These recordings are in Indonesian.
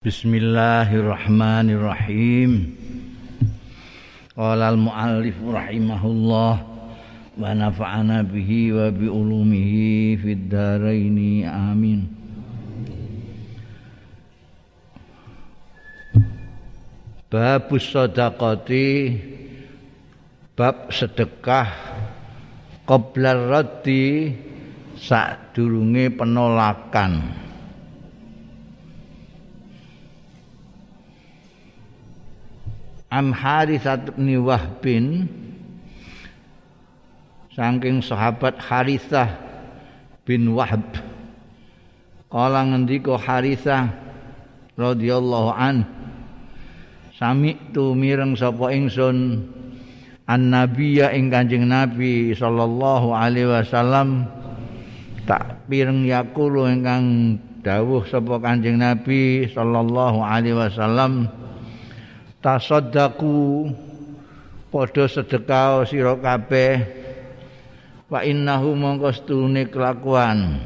Bismillahirrahmanirrahim. Qala al-muallif rahimahullah wa nafa'ana bihi wa bi ulumihi fid dharain amin. Bab sedekati bab sedekah qabla raddi sadurunge penolakan. Am Harithah bin saking sahabat Harithah bin Wahb. Kala ngendika Harithah radhiyallahu an sami tu mireng sapa ingsun an nabiyya ing Kanjeng Nabi sallallahu alaihi wasallam tak pireng yakulu ingkang dawuh sapa Kanjeng Nabi sallallahu alaihi wasallam tasaddaku. Padha sedekah sira kabeh. Wa innahu mongko stune kelakuan.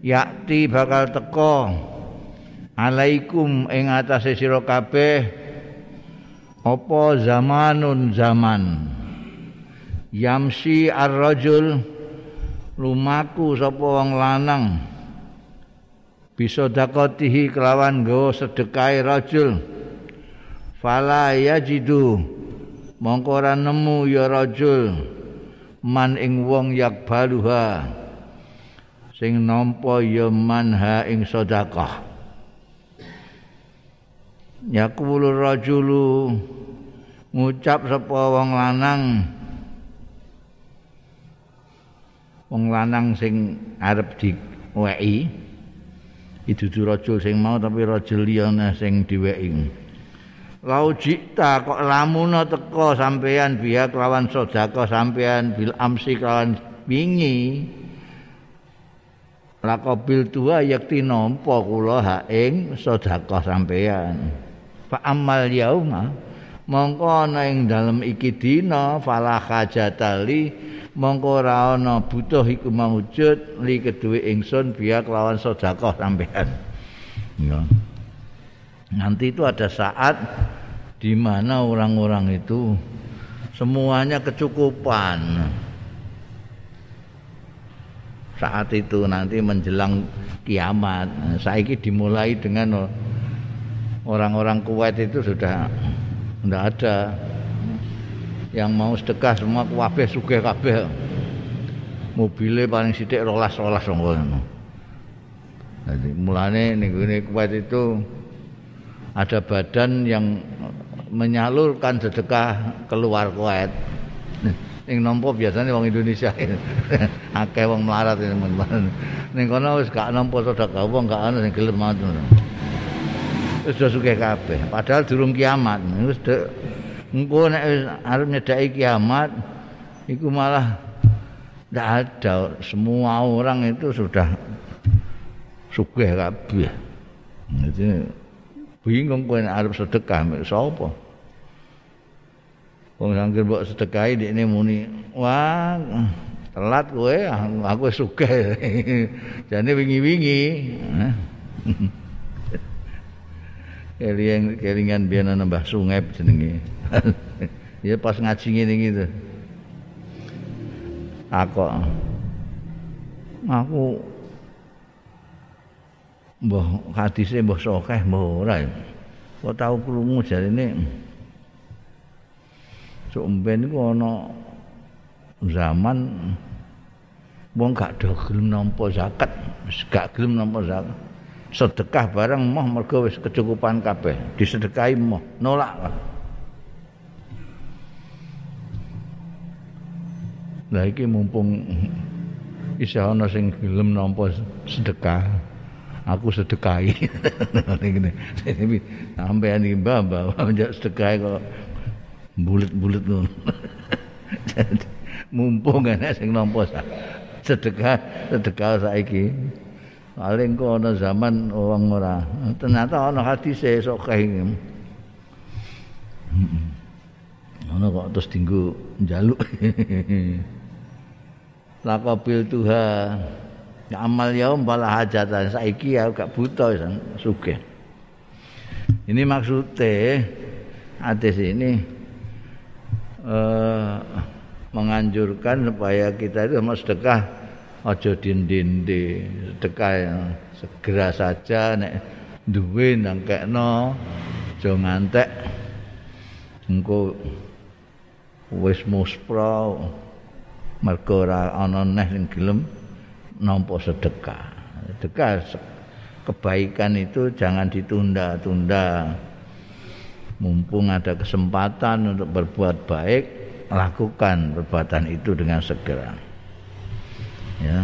Yakti bakal teko alaikum ing atase sira kabeh. Apa zamanun zaman? Yamsi ar-rajul. Lumaku sapa wong lanang? Bisa dakotihi kelawan go sedekahe rajul fala yajidu mongko ora nemu ya rajul man ing wong yak baluha sing nampa ya manha ing sedekah. Yaqulu rajulu ngucap sapa wong lanang? Wong lanang sing arep diweki itu rajul sing mau tapi rajul liyane sing diweki Lau jikta kok lamuna teko sampean biya kelawan sodako sampean bil amsi kelawan wingi? Lakobil tua yakti nompo kula ha ing sodako sampean fa amal yauma mongko ana ing dalem iki dina fala hajatali mongko ora ana butuh iku maujud li keduwe ingsun biya kelawan sodako sampean ya nanti itu ada saat di mana orang-orang itu semuanya kecukupan. Saat itu nanti menjelang kiamat. Saya ini dimulai dengan orang-orang Kuwait itu sudah tidak ada yang mau sedekah semua kabeh sugih kabeh. Mobilnya paling sidik rolas rolas jadi mulane nih Kuwait itu ada badan yang menyalurkan sedekah keluar Kuwait. Ning nampa biasanya wong Indonesia. Akeh wong melarat teman-teman. Ning kono wis gak nampa sedekah wong gak ana sing gelem ngono. Wis do sugih kabeh. Padahal durung kiamat. Wis engko nek arep nyedaki kiamat iku malah tidak ada semua orang itu sudah sugih kabeh. Jadi bingung kowe nek arep sedekah mek sapa? Wong sangger mbok sedekahi dekne muni wah telat kowe aku sugih. Jane wingi-wingi. Kelingan kelingan biyen nambah sungai jenenge. Ya pas ngaji ngene gitu aku aku mbah hadise mbah sokeh mbah ora kok tau krungu jarine sok mben iku ana zaman wong gak do gelem nampa zakat gak gelem nampa zakat. Sedekah barang moh mergo wis kecukupan kabeh. Disedekahi moh nolak lah. Lah iki mumpung isih ana sing gelem nampa sedekah aku sedekahi ngene sampean iki mbah mbah njak sedekahi kok. Bulet-bulet ngono. Mumpung ana sing nampa sedekah sedekah saiki. Paling kok ana zaman wong ora. Ternyata ana hadis esok kae ana kok terus dinggo njaluk. Lakabil Amal yaum bala hajatan. Saiki ya gak buta sugih. Ini maksudnya hadis ini eh, menganjurkan supaya kita itu mau sedekah ojo dindindi sedekah yang segera saja nek duwe nangkekno aja ngantek. Engko wis muspra mergo ora ana neh sing nampa sedekah sedekah kebaikan itu jangan ditunda-tunda mumpung ada kesempatan untuk berbuat baik lakukan perbuatan itu dengan segera ya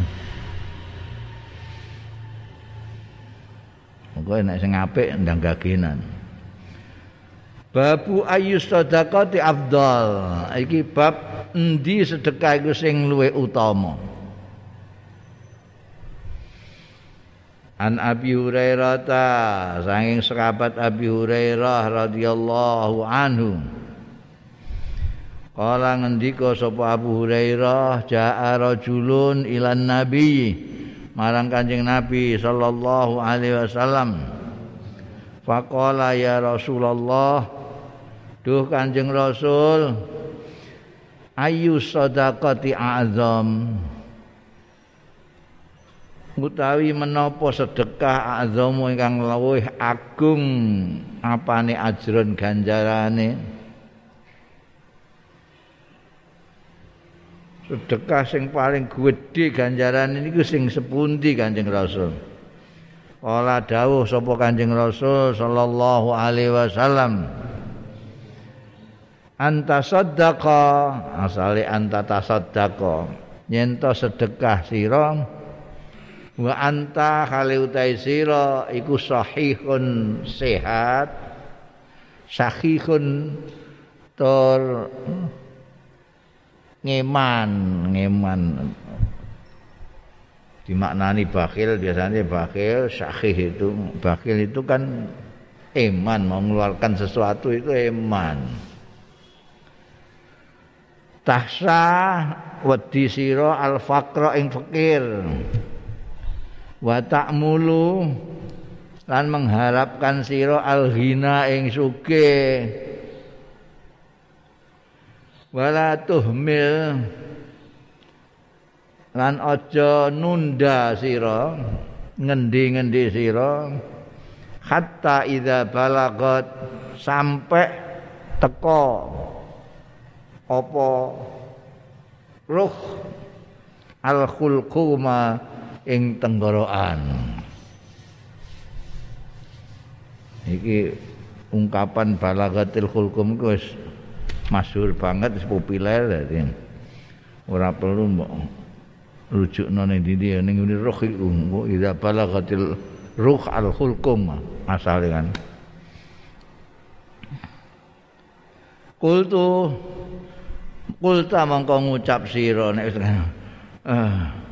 Moga nek sing apik ndang gagenan. Babu ayu sedekati afdal. Iki bab endi sedekah iku sing luwih utama. An Abi Hurairah ta saking sahabat Abi Hurairah radhiyallahu anhu. Kala ngendika sapa Abu Hurairah jaa rajulun ilan nabi marang Kanjeng Nabi sallallahu alaihi wasallam. Faqala ya Rasulullah Duh Kanjeng Rasul ayu sadaqati azam utawi menapa sedekah azamu ingkang luwih agung? Apane ajron ganjarane? Sedekah sing paling gedhe ganjarane niku sing sepundi Kanjeng Rasul? Kala dawuh sapa Kanjeng Rasul sallallahu alaihi wasallam. Anta saddaqa asale anta tasaddaqa yen sedekah sira wa anta khali utai sira iku sahihun sehat. Sahihun tur ngeman ngeman. Dimaknani bakhil biasanya bakhil sahih itu. Bakhil itu kan eman mengeluarkan sesuatu itu eman. Tahsa wedi sira al faqra ing fakir wa ta'mulu lan mengharapkan sira al-ghina ing sugih wala tuhmil lan aja nunda sira ngendi-ngendi sira hatta idza balagat sampai teko apa ruh al khulquma ing tenggorokan. Iki ungkapan balagatil khulqum iku wis masyhur banget wis populer dadi. Ora perlu mbok rujukno ning ndi ning ngene ruh iku ida balagatil ruh al khulqum asale kan. Kultu kulta mangko ngucap sira nek ah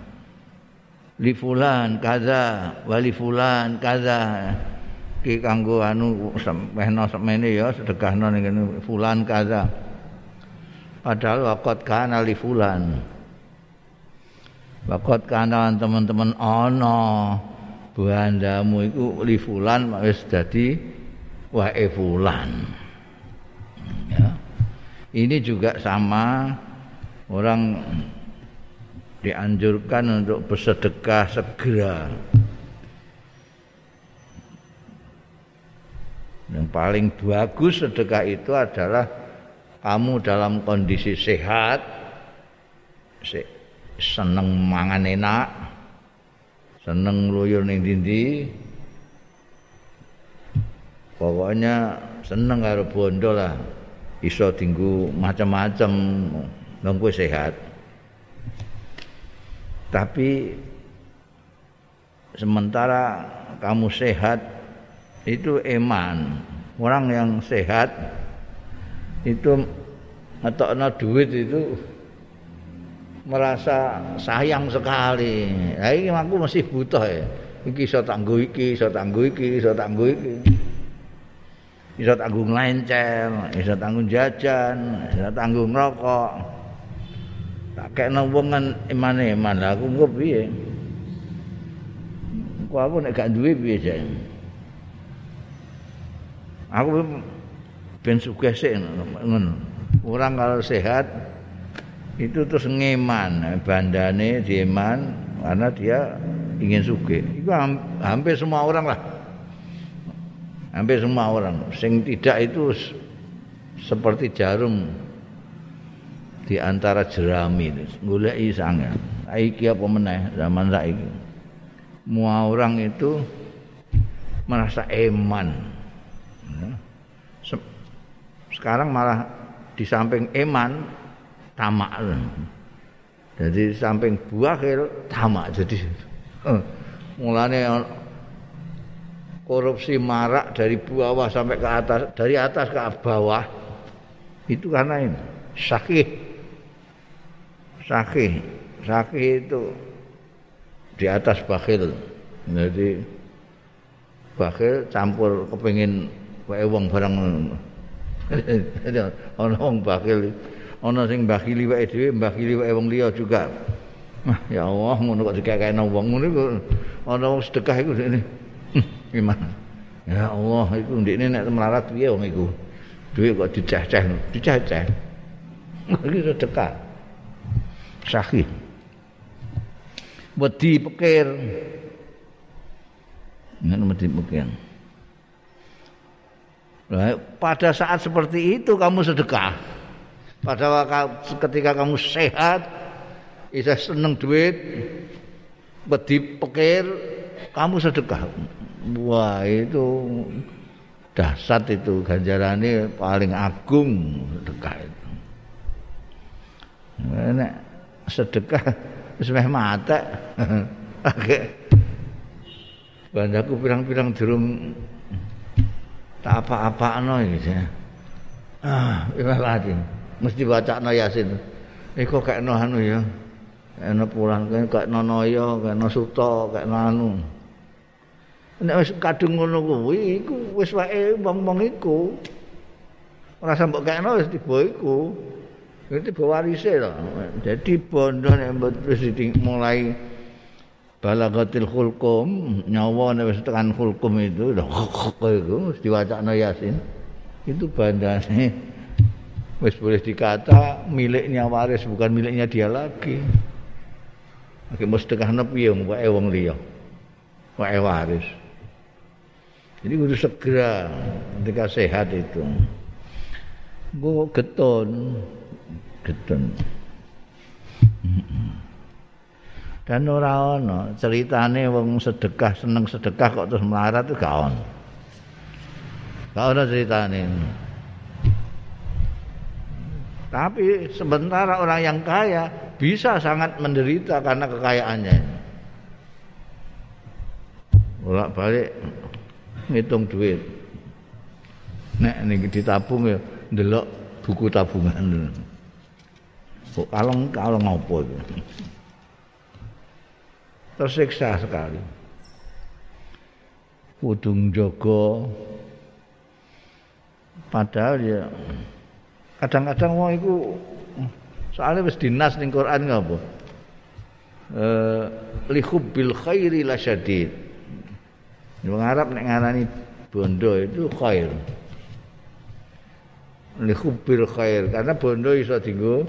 li fulan kaza. Wali fulan kaza. Ki kanggo anu semehno semene ya sedekahno ning fulan kaza. Padahal waqat kana li fulan. Waqat kana teman-teman ana. Bandamu iku li fulan wis dadi wae fulan. Ya. Ini juga sama orang dianjurkan untuk bersedekah segera. Yang paling bagus sedekah itu adalah kamu dalam kondisi sehat, seneng mangan enak, seneng luyur ning dindi. Pokoknya seneng karo bondo lah. Iso tinggu macam-macam nunggu sehat. Tapi sementara kamu sehat itu eman. Orang yang sehat itu ngetokno duit itu merasa sayang sekali. Lah iki aku masih butuh ya. Iki iso tangguh iki, iso tangguh iki, iso tangguh iki. Iso tanggung lencel, iso tanggung jajan, iso tanggung rokok. Tak kekno wong kan iman-iman. Aku engko piye? Aku nek gak duwe piye jan aku ben sugih orang kalau sehat itu terus ngeman. Bandane dieman karena dia ingin sugih. Itu hampir semua orang lah. Hampir semua orang. Sing tidak itu seperti jarum di antara jerami goleki sange. Iki apa meneh zaman saiki? Semua orang itu merasa eman. Sekarang malah di samping eman tamak. Jadi samping buahil tamak. Jadi uh, mulanya korupsi marak dari bawah sampai ke atas dari atas ke bawah itu karena ini. Sakit sakit sakit itu di atas bakhil. Jadi bakhil campur kepingin wae wong barang. Ana wong bakhil. Ana sing bakhili wae dhewe bakhili wae wong liya juga. Ya Allah ngono kok dikekekno wong ngono iku. Ana wong sedekah iku ini gimana ya Allah iku ndekne nek melarat piye wong iku? Duit kok diceh-ceh. Diceh-ceh. Iki sedekah sahih wedi pikir ngono wedi pikir pada saat seperti itu kamu sedekah. Pada waktu ketika kamu sehat, bisa seneng duit, wedi pikir, kamu sedekah. Wah itu dasar itu ganjarannya paling agung sedekah itu. Nek sedekah wis meh mate. Bandaku pirang-pirang durung tak apa-apakno iki. Ah, wis lagi. Mesti bacakno Yasin. Iku kekno anu ya. Ana pulang kek nonoyo, kek no suto, kek anu. Nek wis kadung ngono kuwi, iku wis wae wong-wong iku. Ora sambok kekno wis tiba iku. Itu tiba warise to. Dadi bondo nek wis mulai balagatil khulqum nyawa nek wis tekan khulqum itu itu wis diwacana yasin itu bandane wis boleh dikata miliknya waris bukan miliknya dia lagi Oke, piye wong wae wong liya. Wae waris. Jadi kudu segera ketika sehat itu. Gue geton, geton. dan ora ana ceritane wong sedekah seneng sedekah kok terus melarat itu gak ono. Gak ono ceritane. Tapi sementara orang yang kaya bisa sangat menderita karena kekayaannya. Bolak balik ngitung duit. Nek ini ditabung ya ndelok buku tabungan kok kalong kalong ngopo itu tersiksa sekali. Kudung jogo padahal ya kadang-kadang wong iku soalnya wis dinas ning Quran ngapa? Eh li hubbil khairi lasyadid. Wong Arab nek ngarani bondo itu khair. Li hubbil khair karena bondo iso dienggo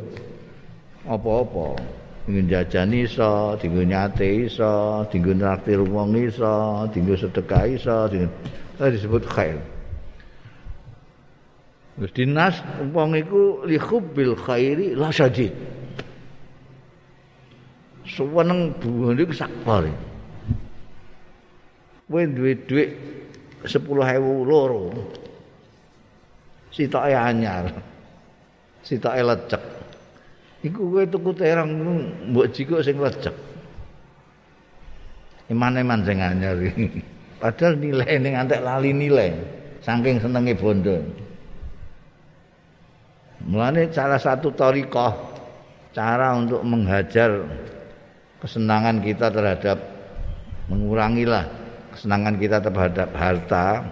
apa-apa. Dinggo jajan iso, dinggo nyate iso, dinggo nraktir wong iso, dinggo sedekah iso, dinggo disebut khair. Terus dinas wong iku li khubbil khairi la syadid. Suweneng buwone iku sakpare. Kowe duwe dhuwit 10.000 loro. Sitoke anyar. Sitoke lecek. Iku kowe tuku terong mbok jikuk sing lecek. Iman-iman sing anyar Padahal nilai ning antek lali nilai saking senenge bondo. Mulane salah satu tarikah cara untuk menghajar kesenangan kita terhadap mengurangilah kesenangan kita terhadap harta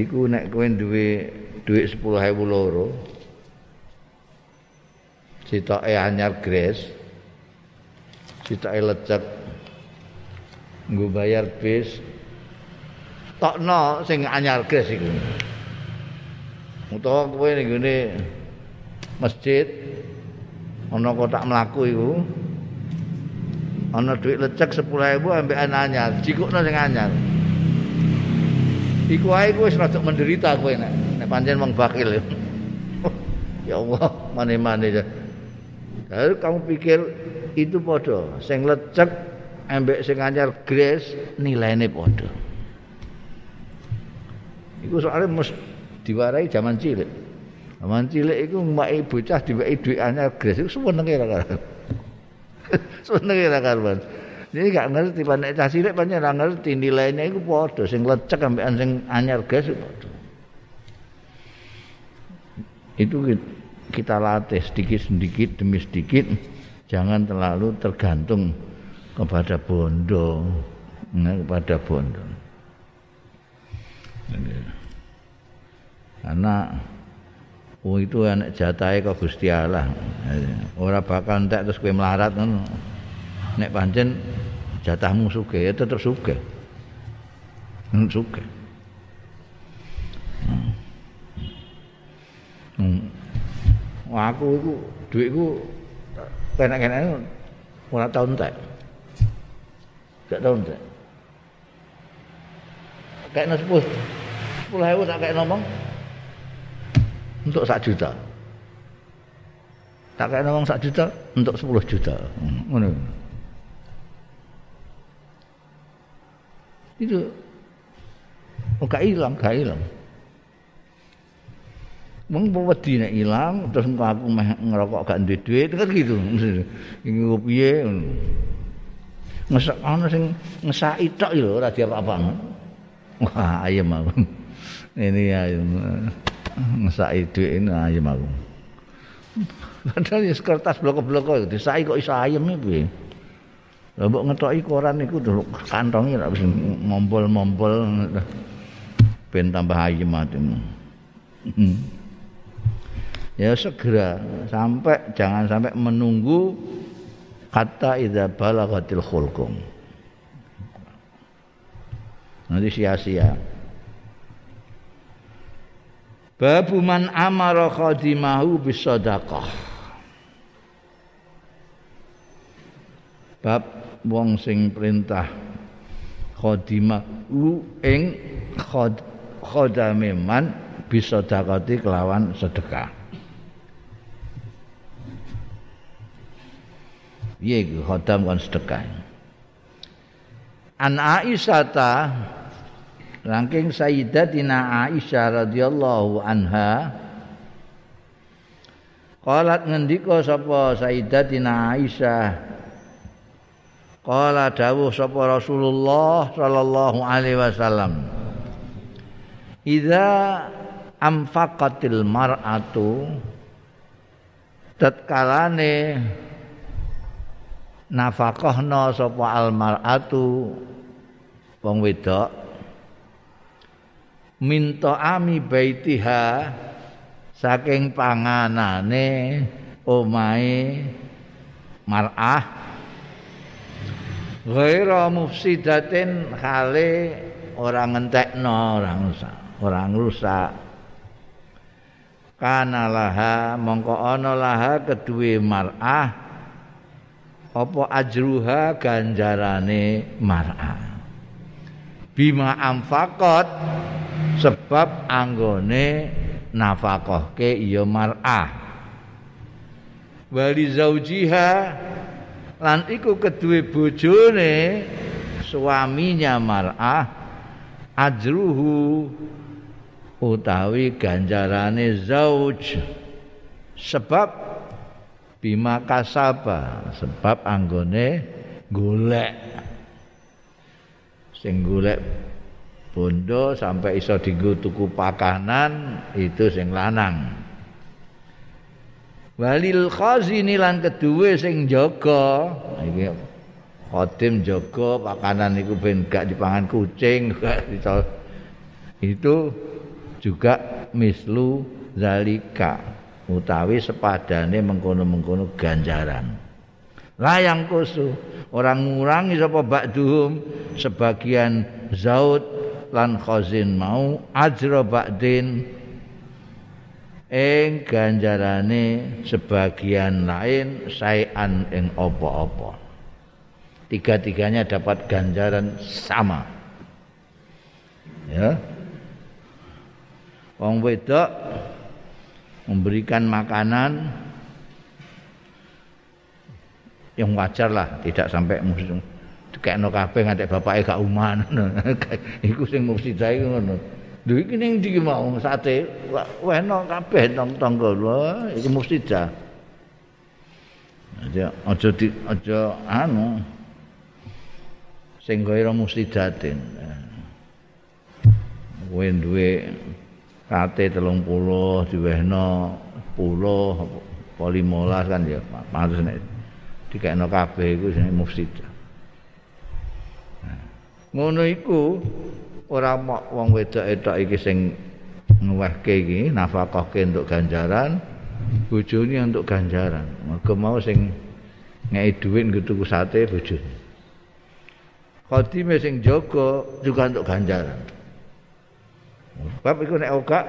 iku nek kowe duwe dhuwit 10.000 loro sitoke anyar gres sitoke lecek nggo bayar bis tokno sing anyar gres iku. Utawa kowe ning ngene masjid ana kotak mlaku iku. Ana dhuwit lecek 10.000 ambek anyar, jikukno sing anyar. Iku ae kowe wis rada menderita kowe nek nek pancen wong bakil. ya Allah, mane-mane. Lalu kamu pikir itu podo, sing lecek ambek sing anyar gres nilainya podo. Iku soalnya mus diwarai zaman cilik. Zaman cilik iku mbake bocah diweki dhuwit anyar gres iku senenge ra karuan. senenge ra karuan. Jadi gak ngerti panek cah cilik pancen ora ngerti nilainya iku podo sing lecek ambek sing anyar gres. Itu kita latih sedikit-sedikit demi sedikit jangan terlalu tergantung kepada bondo. Nah, kepada bondo. Karena oh itu anak jatai kok Gusti Allah. Ora bakal entek terus kowe melarat ngono. Nek pancen jatahmu sugih ya tetep sugih. Hmm. Wah, aku iku dhuwitku kenek-kenek ora tau entek. Gak tau entek. Kayak nang 10. 10.000 tak kayak ngomong. Untuk 1 juta. Tak kayak ngomong 1 juta untuk 10 juta. Ngono. Itu Oh, gak hilang, gak hilang. Mung wedi nek ilang terus engko aku meh ngerokok gak duwe duit kan gitu. Iki piye ngono. Ngesak ana sing ngesaki tok lho ora diapa-apa. Wah, ayem aku. Ini ayem. Ngesaki duit ini ayem aku. Padahal ya kertas blok-blok disai kok iso ayem piye. Lah mbok ngetoki koran iku kantongi ora wis mompol-mompol ben tambah ayem atimu. Hmm. Ya segera. Sampai jangan sampai menunggu kata idza balagatil khulqum nanti sia-sia. Babu man amara khadimahu bisadaqah. Bab wong sing perintah khadimahu ing khad khadame man bisadaqati kelawan sedekah piye iku khodam kon sedekah An Aisyah ta Rangking Sayyidatina Aisyah radhiyallahu anha Qalat ngendika sapa Sayyidatina Aisyah? Qala dawuh sapa Rasulullah sallallahu alaihi wasallam Idza amfaqatil mar'atu tatkalane nafaqahna sapa almaratu. Wong wedok minta ami baitiha saking panganane omahe mar'ah. Ghaira mufsidatin khale ora ngentekno ora rusak ora ngrusak. Kana laha mongko ana laha keduwe mar'ah apa ajruha ganjarane mar'a? Bima amfaqat sebab anggone nafkahke ya mar'a. Wali zaujiha lan iku kedue bojone suaminya mar'a ajruhu utawi ganjarane zauj. Sebab bima kasaba sebab anggone golek. Sing golek bondo sampai iso dienggo tuku pakanan itu sing lanang. Walil khazini lan kedue sing jaga. Iki khodim jaga pakanan iku ben gak dipangan kucing itu juga mislu zalika utawi sepadane mengkono-mengkono ganjaran. Layang kusu orang ngurangi sapa ba'duhum sebagian zaud lan khazin mau ajra ba'din ing ganjarane sebagian lain sayan ing apa-apa. Tiga-tiganya dapat ganjaran sama. Ya. Wong wedok memberikan makanan yang wajar lah, tidak sampai musuh dikekno kabeh nganti bapake gak uman. Iku sing mesti ngono. Lho iki ning ndi mau sate weno kabeh nang tangga lho iki mesti dah. Aja aja di aja anu sing mesti daten. Kowe duwe sate 30 diwehno 10 apa 15 kan ya pantes nek dikekno kabeh iku sing mesti Ngono iku ora mok wong wedok etok iki sing ngewehke iki nafkahke untuk ganjaran bojone untuk ganjaran. Mergo mau sing ngei dhuwit nggo tuku sate bojone. Khotime sing jaga juga untuk ganjaran Bab iku nek ora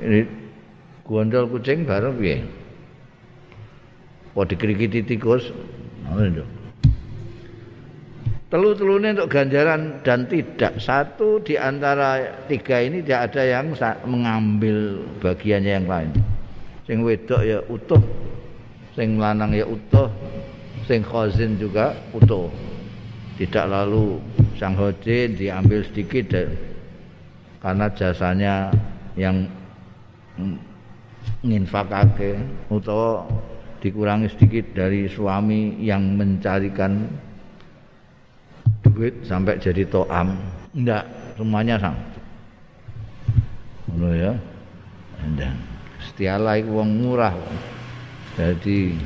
ini gondol kucing baru piye? Kok dikrikiti tikus? Ngono telu-telune untuk ganjaran dan tidak. Satu di antara tiga ini tidak ada yang mengambil bagiannya yang lain. Sing wedok ya utuh sing lanang ya utuh sing khazin juga utuh. Tidak lalu sang khazin diambil sedikit dan, karena jasanya yang nginfakake utawa dikurangi sedikit dari suami yang mencarikan duit sampai jadi toam. Enggak semuanya sama ngono ya. Dan setiala iku wong murah. Jadi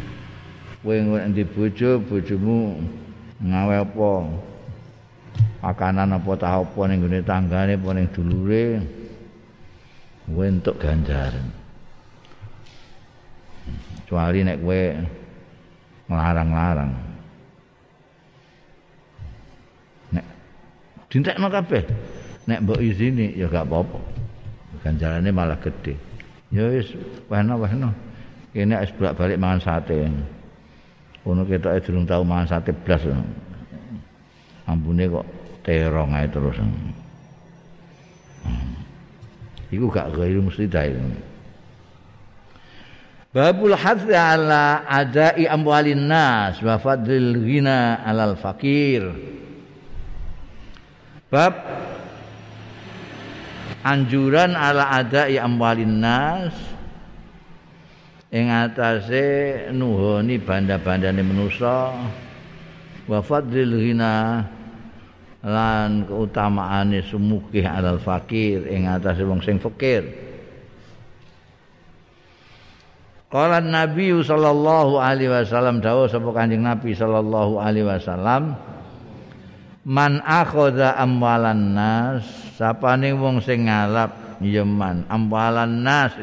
kowe di bojo bojomu ngawe apa makanan apa tah apa ning gone tanggane apa ning dulure. Kowe entuk ganjaran. Kecuali nek kowe ngelarang-larang. Dintekno kabeh. Nek mbok izini ya gak apa-apa. Ganjarane malah gede. Ya wis wena-wena kene wis bolak-balik mangan sate. Ono ketoke durung tau mangan sate blas ambune kok terong ae terus hmm. iku gak gairu mesti dae Babul hadzi ala adai amwalin nas wa fadlil ghina alal fakir. bab anjuran ala ada ya amwalin nas ing atase nuhoni banda-bandane manusa wa fadlil ghina lan keutamaane sumukih alal fakir ing atase wong sing fakir. Qala Nabi sallallahu alaihi wasallam dawuh sapa Kanjeng Nabi sallallahu alaihi wasallam man akhadha amwalan nas sapane wong sing ngalap ya man amwalan nas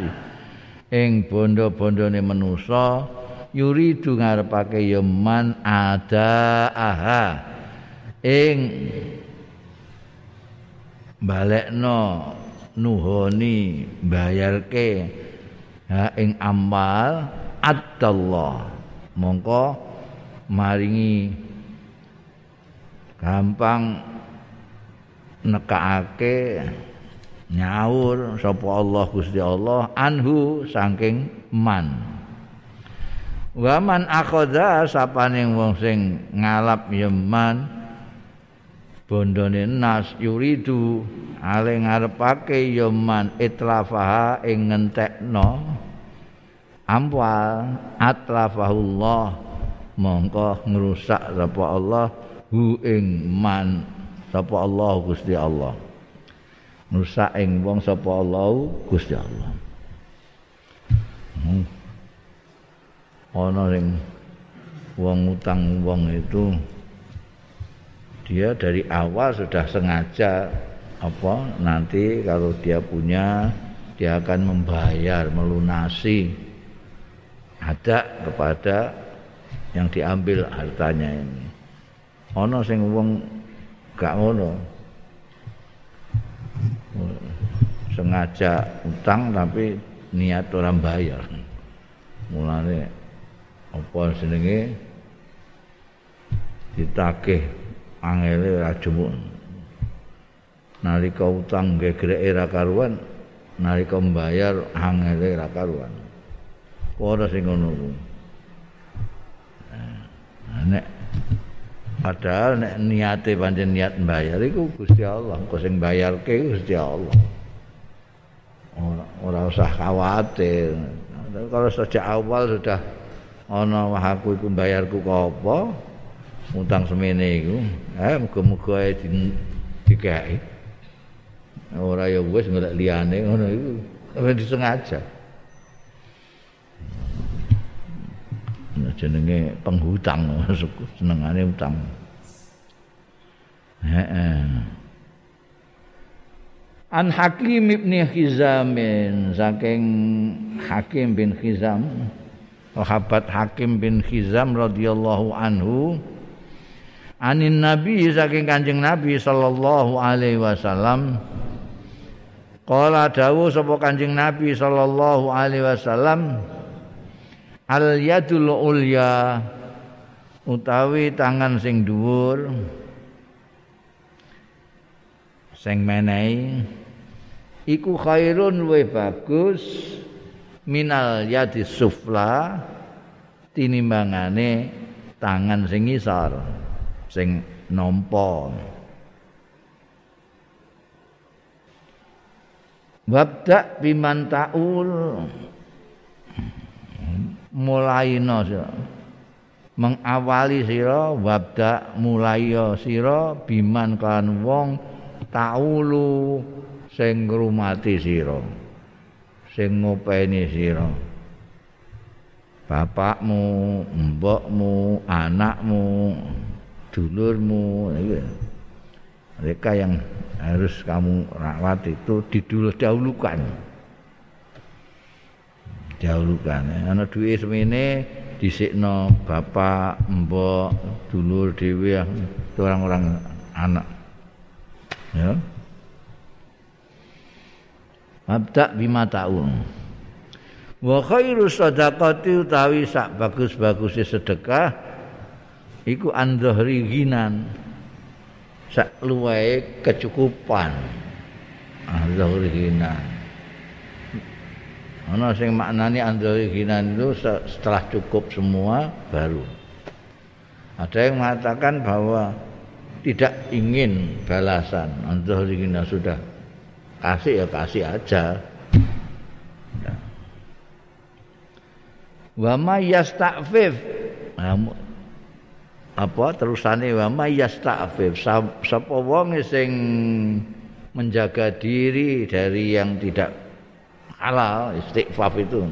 ing bondo-bondone manusa yuridu ngarepake ya man ada aha ing. Balekno nuhoni bayarke ha ing amal adallah mongko maringi gampang nekake nyaur sapa Allah Gusti Allah anhu saking man. Wa man akhadha sapane wong sing ngalap ya man bondone nas yuridu ale ngarepake ya man itlafaha ing ngentekno. Amwal atlafahullah mongko ngrusak sapa Allah hu ing man sapa Allah Gusti Allah. Nusa ing wong sapa Allah Gusti Allah. Hmm. ana ring wong utang wong itu dia dari awal sudah sengaja apa nanti kalau dia punya dia akan membayar melunasi. Ada kepada yang diambil hartanya ini. Ana sing wong gak ngono. Sengaja utang tapi niat orang bayar mulane apa jenenge? Ditagih angele ora jemuk nalika utang gegreke ra karuan nalika mbayar angele ra karuan. Ora sing ngono nek padahal nek niate pancen niat mbayar iku Gusti Allah. Kok sing bayarke Gusti Allah. Ora ora usah khawatir. Kalau sejak awal sudah ana wah aku iku mbayarku kok apa utang semene iku. Eh muga-muga ae dikeki. Ora ya wis golek liyane ngono iku. Disengaja. Nah, jenenge penghutang senengane utang. Heeh. An Hakim ibn Hizamin saking Hakim bin Hizam sahabat Hakim bin Hizam radhiyallahu anhu anin Nabi saking Kanjeng Nabi sallallahu alaihi wasallam. Qala dawu sapa Kanjeng Nabi sallallahu alaihi wasallam al yadul ulya utawi tangan sing dhuwur sing menehi iku khairun wa bagus minal yadi sufla tinimbangane tangan sing ngisor sing nampa. Wabda biman taul mulaina sira. Mengawali sira wabda mulaya sira biman kan wong taulu sing ngrumati sira sing ngopeni sira. Bapakmu mbokmu anakmu dulurmu mereka yang harus kamu rawat itu didulu dahulukan. Dahulukan. Ana duwe semene dhisikno bapak mbok dulur dhewe orang-orang anak. Ya. Mabda bima ta'un. Wa khairu sadaqati utawi sak bagus-bagus sedekah iku andhri ginan sak kecukupan. Andhri ginan ana sing maknani andhri ginan itu setelah cukup semua baru. Ada yang mengatakan bahwa tidak ingin balasan. Andhri ginan sudah kasih ya kasih aja. Wa ma yasta'fif apa terusane wa ma yasta'fif? Sapa wong sing menjaga diri dari yang tidak halal istighfaf itu.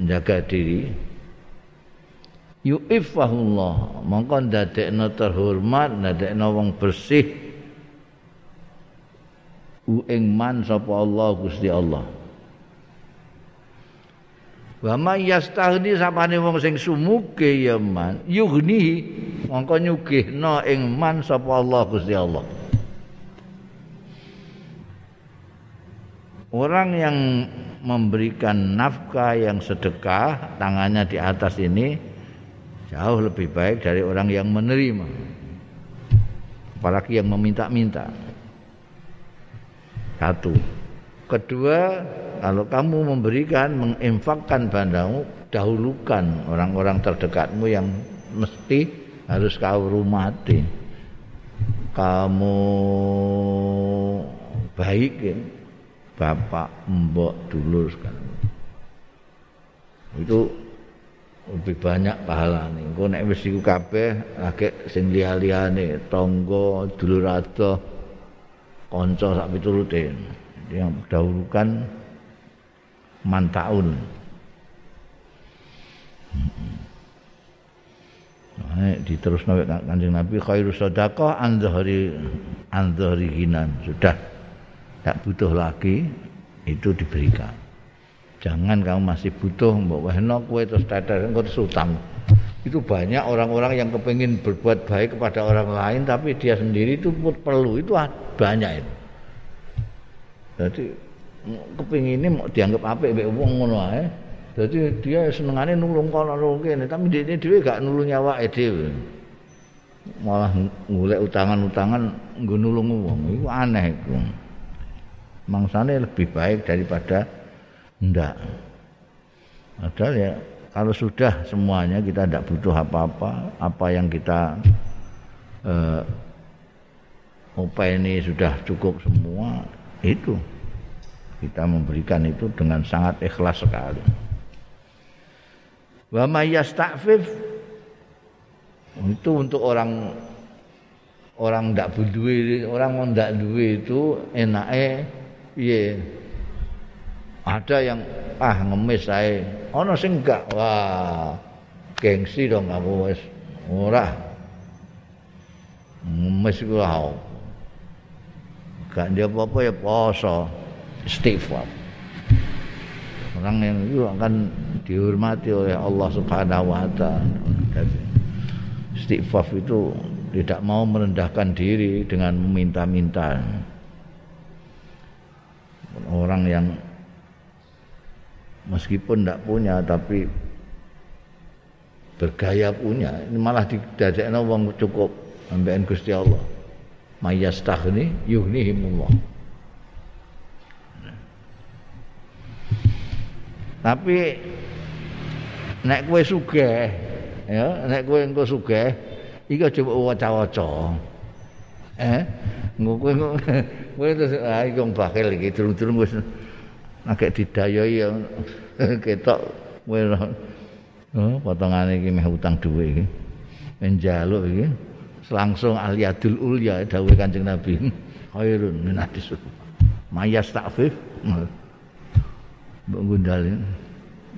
Menjaga diri. Yu'ifahullah mongko ndadekno terhormat ndadekno wong bersih. U ing man sapa Allah Gusti Allah Wa may yastaghni sapane wong sing sumuge ya man yughni mongko nyugihna ing man sapa Allah Gusti Allah. Orang yang memberikan nafkah yang sedekah tangannya di atas ini jauh lebih baik dari orang yang menerima. Apalagi yang meminta-minta. Satu. Kedua, kalau kamu memberikan menginfakkan bandamu dahulukan orang-orang terdekatmu yang mesti harus kau rumati. Kamu baik ya. bapak mbok dulur sekarang itu lebih banyak pahala nih. Engko nek wis iku kabeh lagi sing liya-liyane tangga dulur adoh kanca yang dahulukan mantaun. Nah, diterus nabi kanjeng Nabi khairu sedekah anzahri anzahri ginan sudah tak butuh lagi itu diberikan. Jangan kamu masih butuh mbok wehno kowe terus dadar engko utang. Itu banyak orang-orang yang kepingin berbuat baik kepada orang lain tapi dia sendiri itu perlu itu banyak itu. Jadi kepingin ini mau dianggap apa mbek wong ngono ae. Jadi dia senengane nulung kono kene, tapi dia dhewe gak nulung nyawake dhewe. Malah golek utangan-utangan nggo nulung wong. Iku aneh iku. Mangsane lebih baik daripada ndak. Padahal ya kalau sudah semuanya kita tidak butuh apa-apa, apa yang kita eh, ini sudah cukup semua itu kita memberikan itu dengan sangat ikhlas sekali. Wa mayyastafif itu untuk orang orang ndak duwe, orang ndak duwe itu enake piye? Ada yang ah ngemis ae. Ana sing enggak. Wah, gengsi dong kamu wis ora. Ngemis ku Gak dia apa-apa ya poso istighfar. Orang yang itu akan dihormati oleh Allah Subhanahu wa taala. Istighfar itu tidak mau merendahkan diri dengan meminta-minta. Orang yang meskipun tidak punya tapi bergaya punya ini malah didadekno wong cukup ambekan Gusti Allah mayastaghni yughnihimullah Tapi nek kowe sugih, ya, nek kowe engko sugih, iki aja waca-waca. Eh, engko kowe kowe terus ah iki wong bakil iki durung-durung wis agek didayai ketok kowe Oh, potongane iki meh utang dhuwit iki. Menjaluk iki. Langsung aliyadul ulya dawuh Kanjeng Nabi. Khairun min hadis. Mayas takfif. Mbok ngundali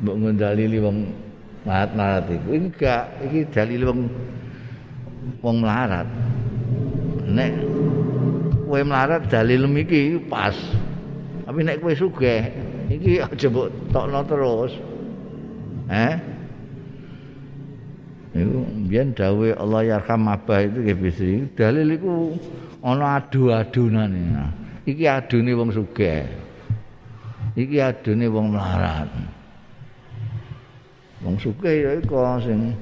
mbok ngundali wong marat-marat iku enggak iki dalil wong wong melarat nek kowe melarat dalil iki pas tapi nek kowe sugih iki aja mbok tokno terus eh Iku biyen dawuh Allah yarham abah itu nggih bisri. Dalil iku ana adu-adunane. Iki adune wong sugih. Iki adune wong melarat. Wong sugih ya iku sing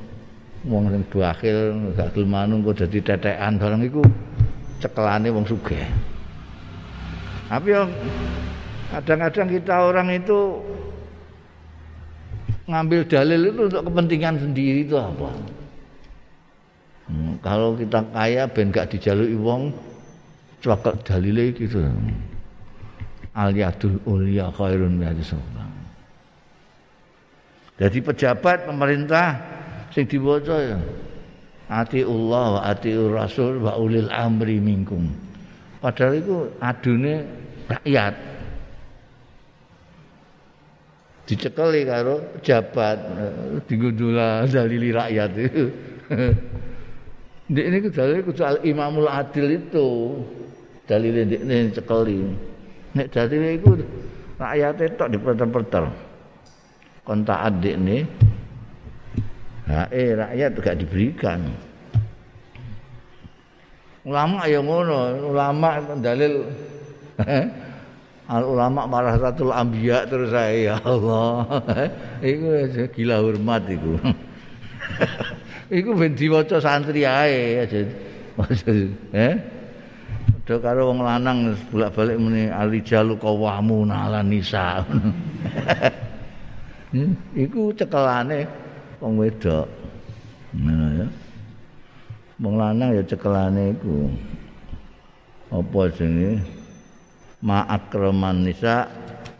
wong sing bakhil gak gelem manung kok dadi tetekan barang iku cekelane wong sugih. Tapi yang kadang-kadang kita orang itu ngambil dalil itu untuk kepentingan sendiri itu apa? Hmm, kalau kita kaya ben gak dijalui wong cokak dalile gitu al yadul ulya khairun min Jadi pejabat pemerintah sing diwaca ya ati Allah wa ati Rasul wa ulil amri minkum. Padahal itu adune rakyat. Dicekeli karo pejabat digundula dalili rakyat itu. ini dalil soal imamul adil itu dalil ini cekeli. Nek dadi iku rakyate tok diperter-perter. Kon taat dekne. Ha eh rakyat gak diberikan. Ulama ya ngono, ulama dalil Al ulama marah satu ambiya terus saya ya Allah. iku gila hormat iku. iku ben diwaca santri ae aja. Eh? Do karo wong lanang bolak-balik muni alijalu qawamu ala nisa. hmm, iku cekelane wong wedok. Ngono ya. Wong lanang ya cekelane iku. Apa jenenge? Ma akraman nisa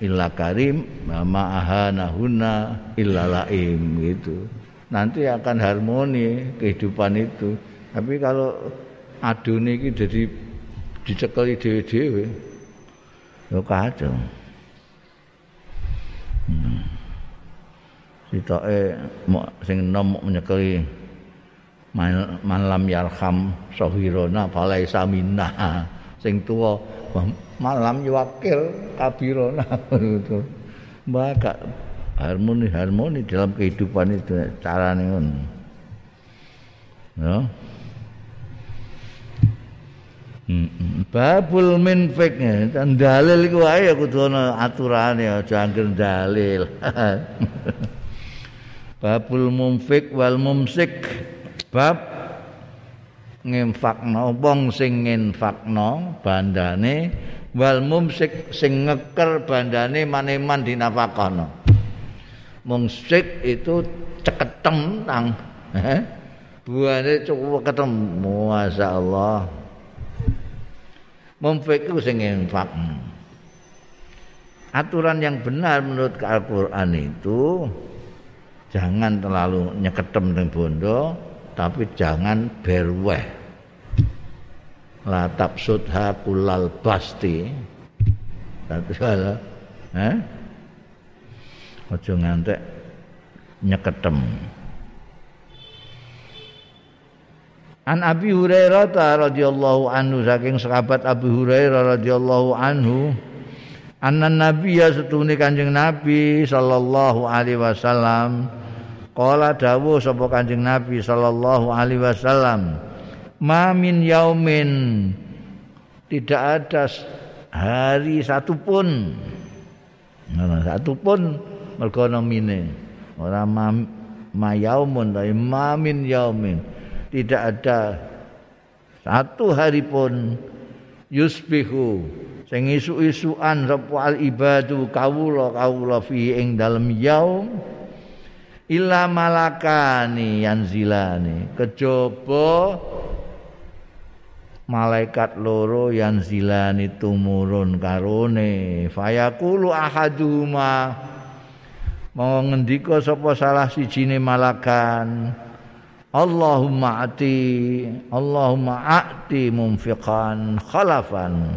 illa karim ma ahanahuna illa laim gitu. Nanti akan harmoni kehidupan itu. Tapi kalau adune iki jadi dicekeli dhewe-dhewe ya kacau. Hmm. sitoke sing enom nyekeli malam yarham sahirona falaisa minna. Sing tuwa malam yuwakil kabirona itu mbak harmoni harmoni dalam kehidupan itu carane ngono. Ya Babul minfik dalil iku wae kudu ana aturane aja angger dalil. Babul mumfik wal mumsik bab nginfakno wong sing nginfakno bandane wal mumsik sing ngeker bandane maneman dinafakahno. Mumsik itu ceketem tang. Buane cukup ketemu masyaallah. Mumfik itu sing infak. Aturan yang benar menurut Al-Qur'an itu jangan terlalu nyeketem dengan bondo tapi jangan berweh. La sudha kulal basti. Satu salah. Eh? Ojo ngantek nyeketem. An Abi Hurairah radhiyallahu anhu saking sahabat Abi Hurairah radhiyallahu anhu anna nabiyya setune Kanjeng Nabi sallallahu alaihi wasallam. Qala dawuh sapa Kanjeng Nabi sallallahu alaihi wasallam ma min yaumin tidak ada hari satu pun nah, satu pun mergo nomine ora ma, ma yaumun tapi ma min yaumin tidak ada. Satu hari pun yusbihu sing isu-isuan sapa al ibadu kawula kawula fi ing dalem yaum illa malakani yanzilani. Kejaba malaikat loro yanzilani tumurun karone. Fayaqulu ahaduhuma. Mau ngendika sapa salah sijine malakan Allahumma ati Allahumma ati mumfiqan khalafan.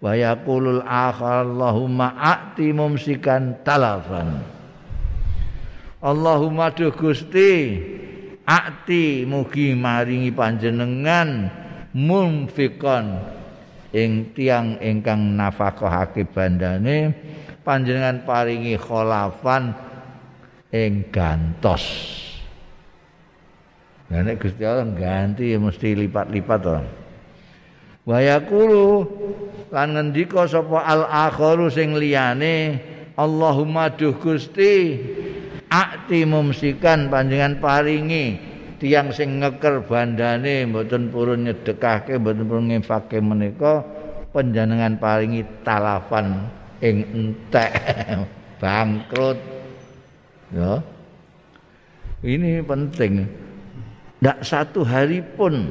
Wa yaqulul akhar Allahumma ati mumsikan talafan. Allahumma duh Gusti ati mugi maringi panjenengan mumfiqan ing tiang ingkang nafakahake bandane panjenengan paringi khalafan ing gantos Nah nek Gusti Allah ganti mesti lipat-lipat to. Wa yaqulu lan ngendika sapa al akharu sing liyane Allahumma duh Gusti akti mumsikan panjenengan paringi tiang sing ngeker bandane mboten purun nyedekahke mboten purun ngefake menika panjenengan paringi talafan ing entek. Bangkrut. Ya ini penting tidak satu hari pun.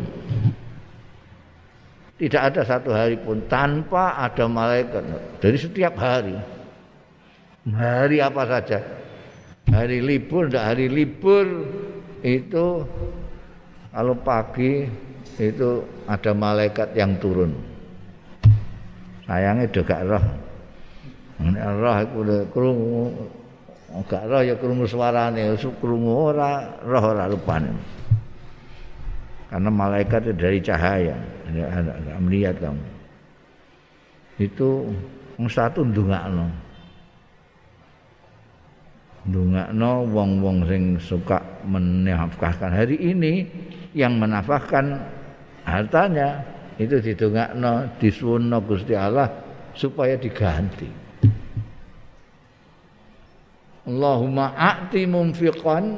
Tidak ada satu hari pun. Tanpa ada malaikat. Dari setiap hari. Hari apa saja. Hari libur tidak hari libur itu kalau pagi itu ada malaikat yang turun. Sayangnya juga roh. Roh itu krungu. Gak roh ya krungu suarane. Krungu ora roh ora rupane karena malaikat itu dari cahaya. Tidak melihat kamu. Itu satu ndungakno ndungakno wong-wong sing suka menafkahkan. Hari ini yang menafkahkan hartanya itu didongakno disuwunno Gusti Allah supaya diganti. Allahumma a'ti mumfiqan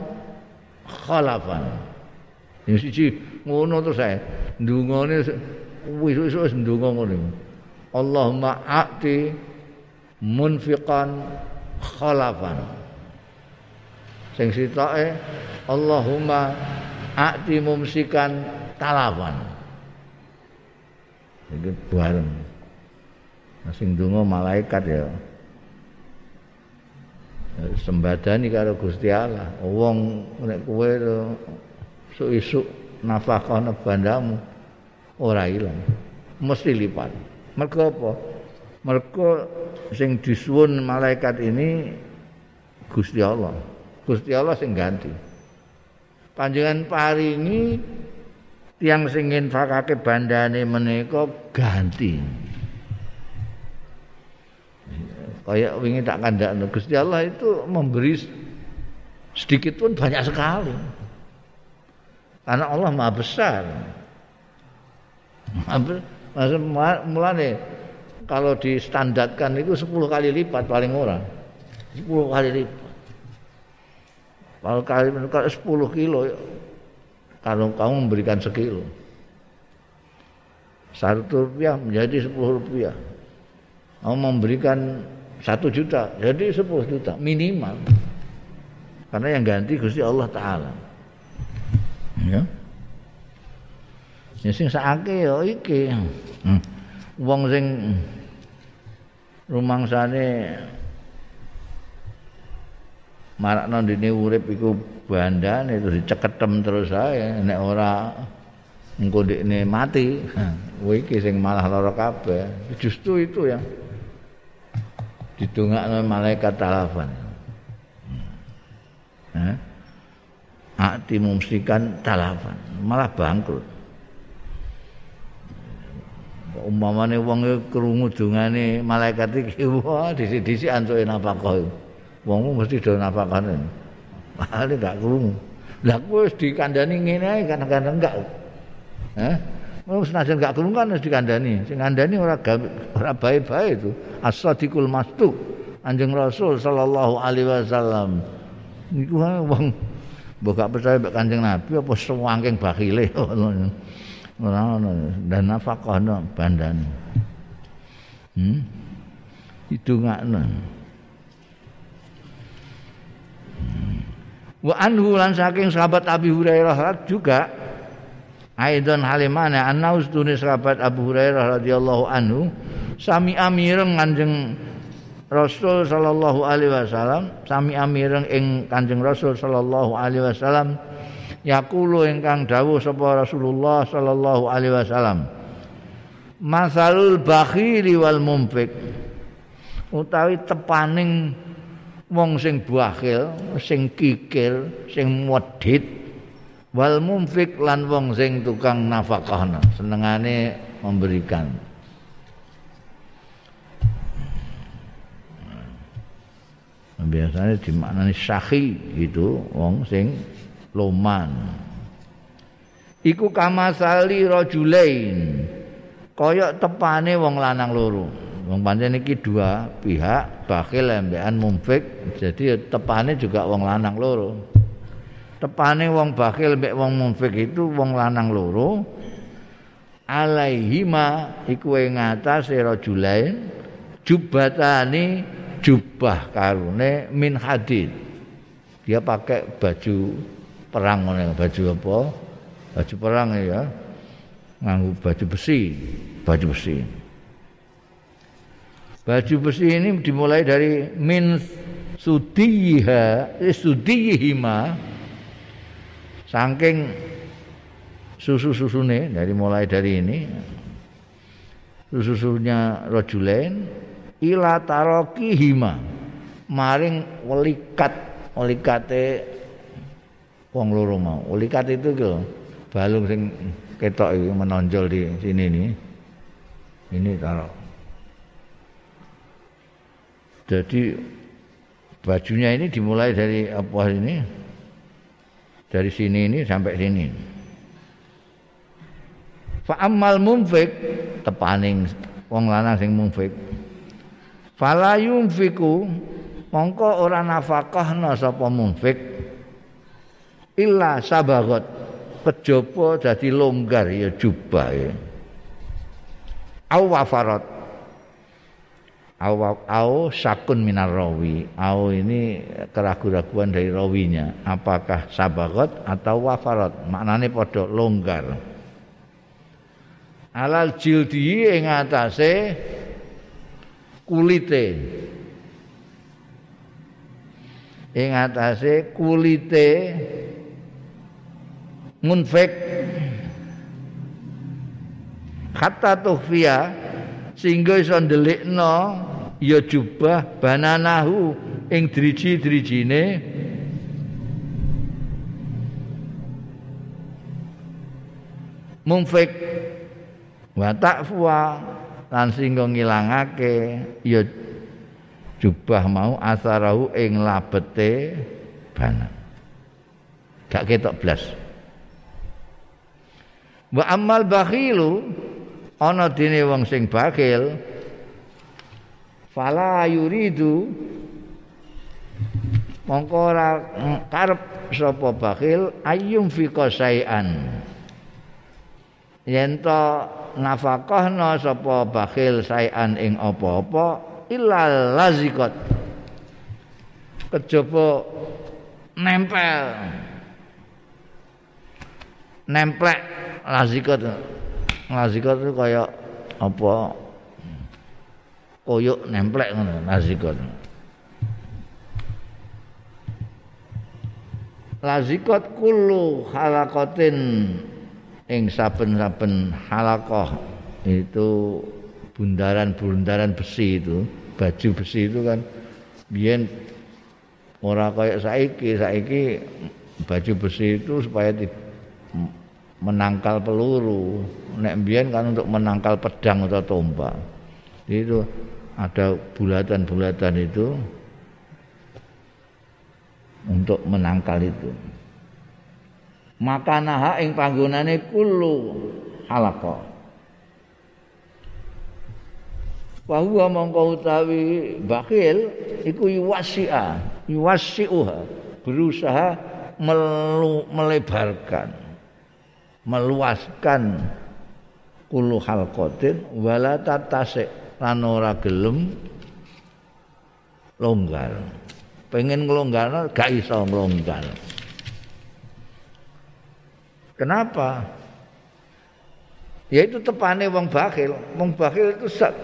khalafan. Yang siji ngono terus saya ndungane wis-wis ndonga ngono. Allahumma a'ti munfiqan khalafan. Sing sitoke Allahumma a'ti mumsikan talafan. Iki bareng. Sing ndonga malaikat ya. Sembadani karo Gusti Allah. Wong nek kowe isuk-isuk nafkah bandamu. Ora ilang. Mesti lipat. Mergo apa? Mergo sing disuwun malaikat ini Gusti Allah. Gusti Allah sing ganti. Panjenengan paringi tiang sing infakake bandane menika ganti. Kayak wingi tak kandakno. Gusti Allah itu memberi sedikit pun banyak sekali Karena Allah Maha besar. Mulane kalau distandarkan itu 10 kali lipat paling ora. 10 kali lipat. Kalau kali kalau 10 kilo kalau kamu memberikan sekilo. Satu rupiah menjadi 10 rupiah. Kamu memberikan satu juta jadi 10 juta minimal. Karena yang ganti Gusti Allah Ta'ala. Ya. Ya sing sakake ya iki. Hmm. Wong sing rumangsane marakno dene urip iku bandane terus diceketem terus ae nek ora engko dekne mati. Kowe iki sing malah lara kabeh. Justru itu ya. Didongakno malaikat talafan. Hmm. Akti mumsikan talafan, malah bangkrut. umpamane wong krungu dongane malaikat iki wah dhisik-dhisik antuke napakah. Wong mesti do napakane. Padahal gak krungu. Lah kowe wis dikandani ngene ae kadang-kadang enggak. Hah? Wong senajan gak krungu kan wis dikandani. Sing ngandani ora ora bae-bae itu. As-sadiqul masduq. Anjing Rasul sallallahu alaihi wasallam. Niku wong mbok percaya mbek Kanjeng Nabi apa sewangking bakile ora ono dan nafkah ono bandane hmm? Didongakno hmm. wa anhu lan saking sahabat Abi Hurairah juga Aidon halimane anna ustune sahabat Abu Hurairah radhiyallahu anhu sami amireng kanjeng Rasul sallallahu alaihi wasallam sami amireng ing Kanjeng Rasul sallallahu alaihi wasallam yaqulu ingkang dawuh sapa Rasulullah sallallahu alaihi wasallam masalul bakhili wal mumfik utawi tepaning wong sing bakhil sing kikir sing wedhit wal mumfik lan wong sing tukang nafkahna senengane memberikan biasanya dimaknani syakhi itu wong sing loman. Iku kamasali rajulain kaya tepane wong lanang loro. Wong pancen iki dua pihak bakhil lembekan mumfik jadi tepane juga wong lanang loro. Tepane wong bakhil mbek wong mumfik itu wong lanang loro. Alaihima iku ing ngatasé rajulain jubatani jubah karune min hadid. Dia pakai baju perang ngene baju apa? Baju perang ya nganggo baju besi baju besi. Baju besi ini dimulai dari min sudiha eh, sudihima saking susu-susune dari mulai dari ini susu-susunya rojulain ila tarokihima maring welikat welikate wong loro mau. Ulikat itu lho, balung sing ketok iki menonjol di sini nih. Ini taruh. Jadi bajunya ini dimulai dari apa ini? Dari sini ini sampai sini. Fa ammal tepaning wong lanang sing munfik. Fala yunfiku mongko ora nafakahna sapa munfik? Illa sabagot kejaba dadi longgar ya jubah ya. Au wafarat. Au au sakun minar rawi. Au ini keraguan-raguan dari rawinya. Apakah sabagot atau wafarat? Maknane padha longgar. Alal jildi ing atase kulite. Ing atase kulite munfik kata tuhfiya sehingga iso ndelikno ya jubah bananahu ing driji-drijine. Munfik wa takfa lan sehingga ngilangake ya jubah mau asarahu ing labete bana gak ketok blas. Wa ammal bakhilu ana dene wong sing bakil fala yuridu mongko ora karep sapa bakil ayyum fi qasaian yen nafakahna sapa bakil saian ing apa-apa illa lazikot. Kejaba nempel. Nemplek lazikot. Lazikot itu kaya apa? Koyok nemplek ngono lazikot. Lazikot kullu halakotin ing saben-saben halakoh itu bundaran-bundaran besi itu baju besi itu kan biyen ora kayak saiki. Saiki baju besi itu supaya menangkal peluru. Nek biyen kan untuk menangkal pedang atau tombak. Itu ada bulatan-bulatan itu untuk menangkal itu maka naha ing panggonane kullu halaqa. Wa huwa mongko utawi bakhil iku yuwasi'a yuwasi'uha berusaha melu, melebarkan meluaskan kullu halqatin wala tatasik lan ora gelem longgar. Pengen nglonggarno gak iso nglonggar kenapa? Ya itu tepane wong bakhil. Wong bakhil itu sak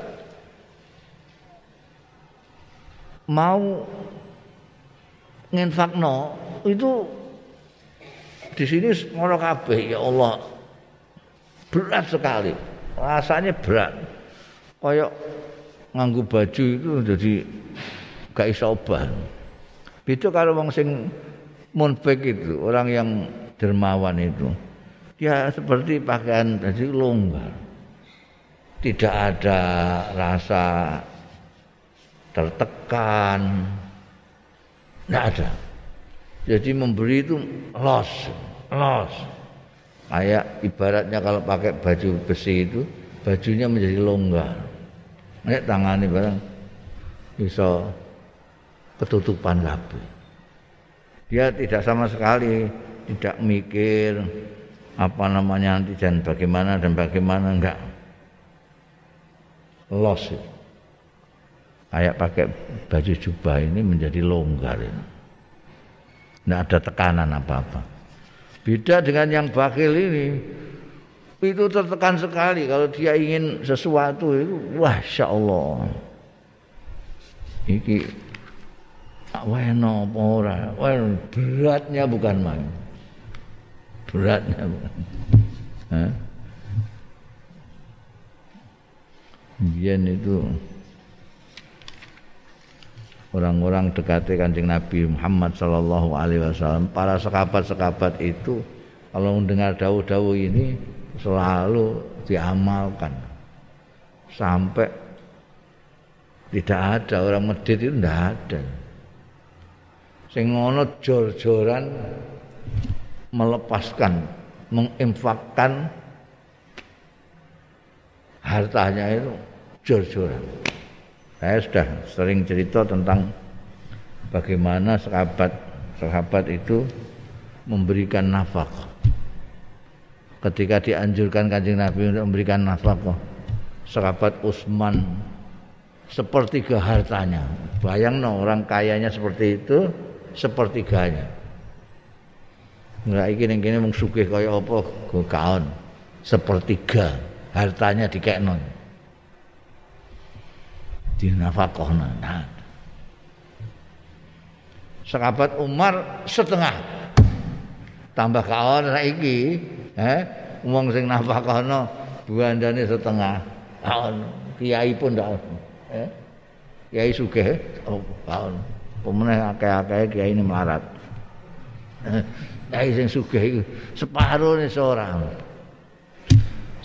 mau nginfakno itu di sini ngono kabeh ya Allah. Berat sekali. Rasanya berat. Kayak nganggu baju itu jadi gak iso obah. Beda kalau wong sing munfik itu orang yang dermawan itu dia seperti pakaian jadi longgar. Tidak ada rasa tertekan. Tidak ada. Jadi memberi itu los los. Kayak ibaratnya kalau pakai baju besi itu bajunya menjadi longgar. Nek tangani barang bisa ketutupan kabeh dia tidak sama sekali tidak mikir apa namanya nanti dan bagaimana dan bagaimana enggak los kayak pakai baju jubah ini menjadi longgar ini. Tidak ada tekanan apa-apa. Beda dengan yang bakil ini, itu tertekan sekali kalau dia ingin sesuatu itu, wah, insya Allah. Iki weno ora, beratnya bukan main. Beratnya. Hah? Itu orang-orang dekati kanjeng Nabi Muhammad Sallallahu Alaihi Wasallam para sekabat-sekabat itu kalau mendengar dawu-dawu ini selalu diamalkan sampai tidak ada orang medit itu tidak ada sing ngono jor-joran melepaskan menginfakkan hartanya itu jor-joran saya sudah sering cerita tentang bagaimana sahabat sahabat itu memberikan nafkah. Ketika dianjurkan kanjeng Nabi untuk memberikan nafkah, sahabat Utsman sepertiga hartanya. Bayang no, orang kayanya seperti itu, sepertiganya. Enggak iki ning kene mung sugih kaya apa kaon. Sepertiga hartanya dikekno dinafakohna. Nah. Sahabat Umar setengah. Tambah kawan saiki, eh wong sing nafakohna buandane setengah. Kaon kiai pun ndak. Eh. Kiai sugih oh, kaon. Pemenang akeh-akeh kiai ini melarat. Kiai sugih iku separuh seorang.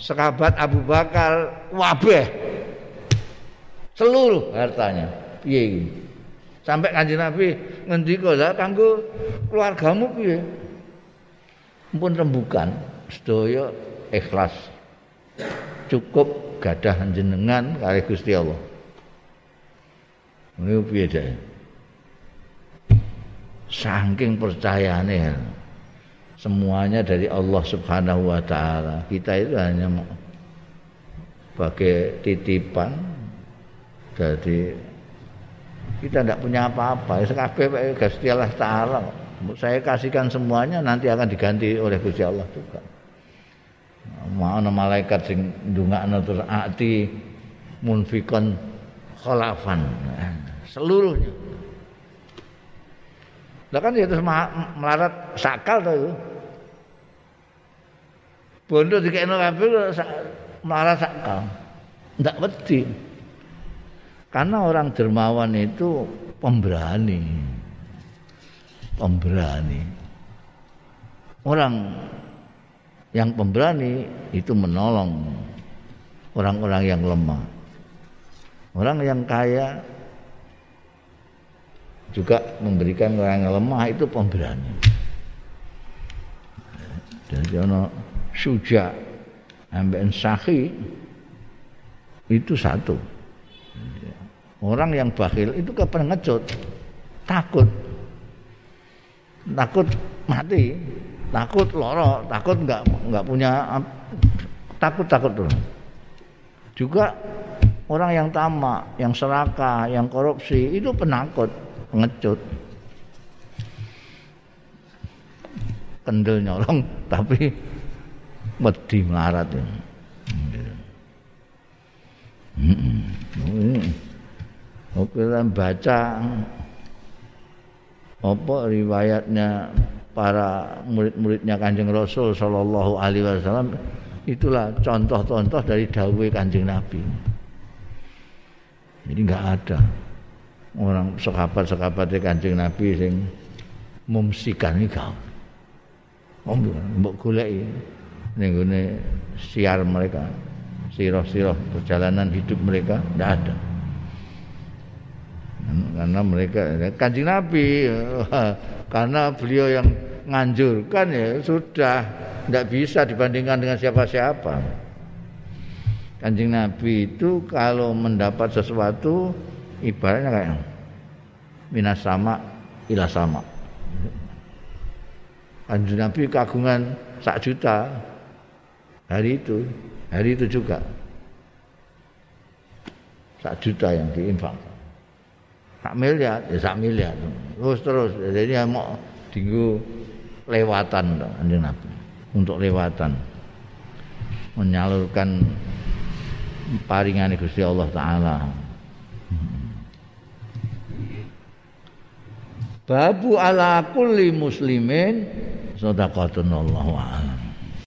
Sahabat Abu Bakar wabeh. Seluruh hartanya. Iki? Sampai kanjeng Nabi ngendika lah kanggo keluargamu piye? Pun rembukan sedaya ikhlas. Cukup gadah jenengan kali Gusti Allah. Ini piye Saking percayane semuanya dari Allah Subhanahu wa taala. Kita itu hanya sebagai titipan jadi kita tidak punya apa-apa. Sekabeh Gusti Allah taala. Saya kasihkan semuanya nanti akan diganti oleh Gusti Allah juga. Mau malaikat sing ndongakno terus ati munfikon khalafan. Seluruhnya. Lah kan itu melarat sakal to itu. Bondo dikekno kabeh melarat sakal. Ndak wedi. Karena orang dermawan itu pemberani. Pemberani. Orang yang pemberani itu menolong orang-orang yang lemah. Orang yang kaya juga memberikan orang yang lemah itu pemberani. Jadi ono suja ambek sahi itu satu. Orang yang bakhil itu kapan ngecut, takut, takut mati, takut loro, takut nggak nggak punya takut takut tuh. Juga orang yang tamak, yang serakah, yang korupsi itu penakut, pengecut. Kendel nyolong tapi wedi melarat ya. Oke, baca apa riwayatnya para murid-muridnya Kanjeng Rasul sallallahu alaihi wasallam itulah contoh-contoh dari dawuh Kanjeng Nabi. Jadi enggak ada orang sahabat-sahabat Kanjeng Nabi sing mumsikan kau. Mbok goleki ning siar mereka, sirah-sirah perjalanan hidup mereka enggak ada. Karena mereka Kanjeng Nabi karena beliau yang nganjurkan ya sudah tidak bisa dibandingkan dengan siapa-siapa. Kanjeng Nabi itu kalau mendapat sesuatu ibaratnya kayak minas sama ila sama. Kanjeng Nabi kagungan sak juta. Hari itu, hari itu juga. Sak juta yang diinfak sak miliar ya sak miliar. Terus terus. Jadi mau dinggu lewatan anjing Nabi. Untuk lewatan. Menyalurkan paringan Gusti Allah taala Babu ala kulli muslimin. Sedekatun Allahu a'lam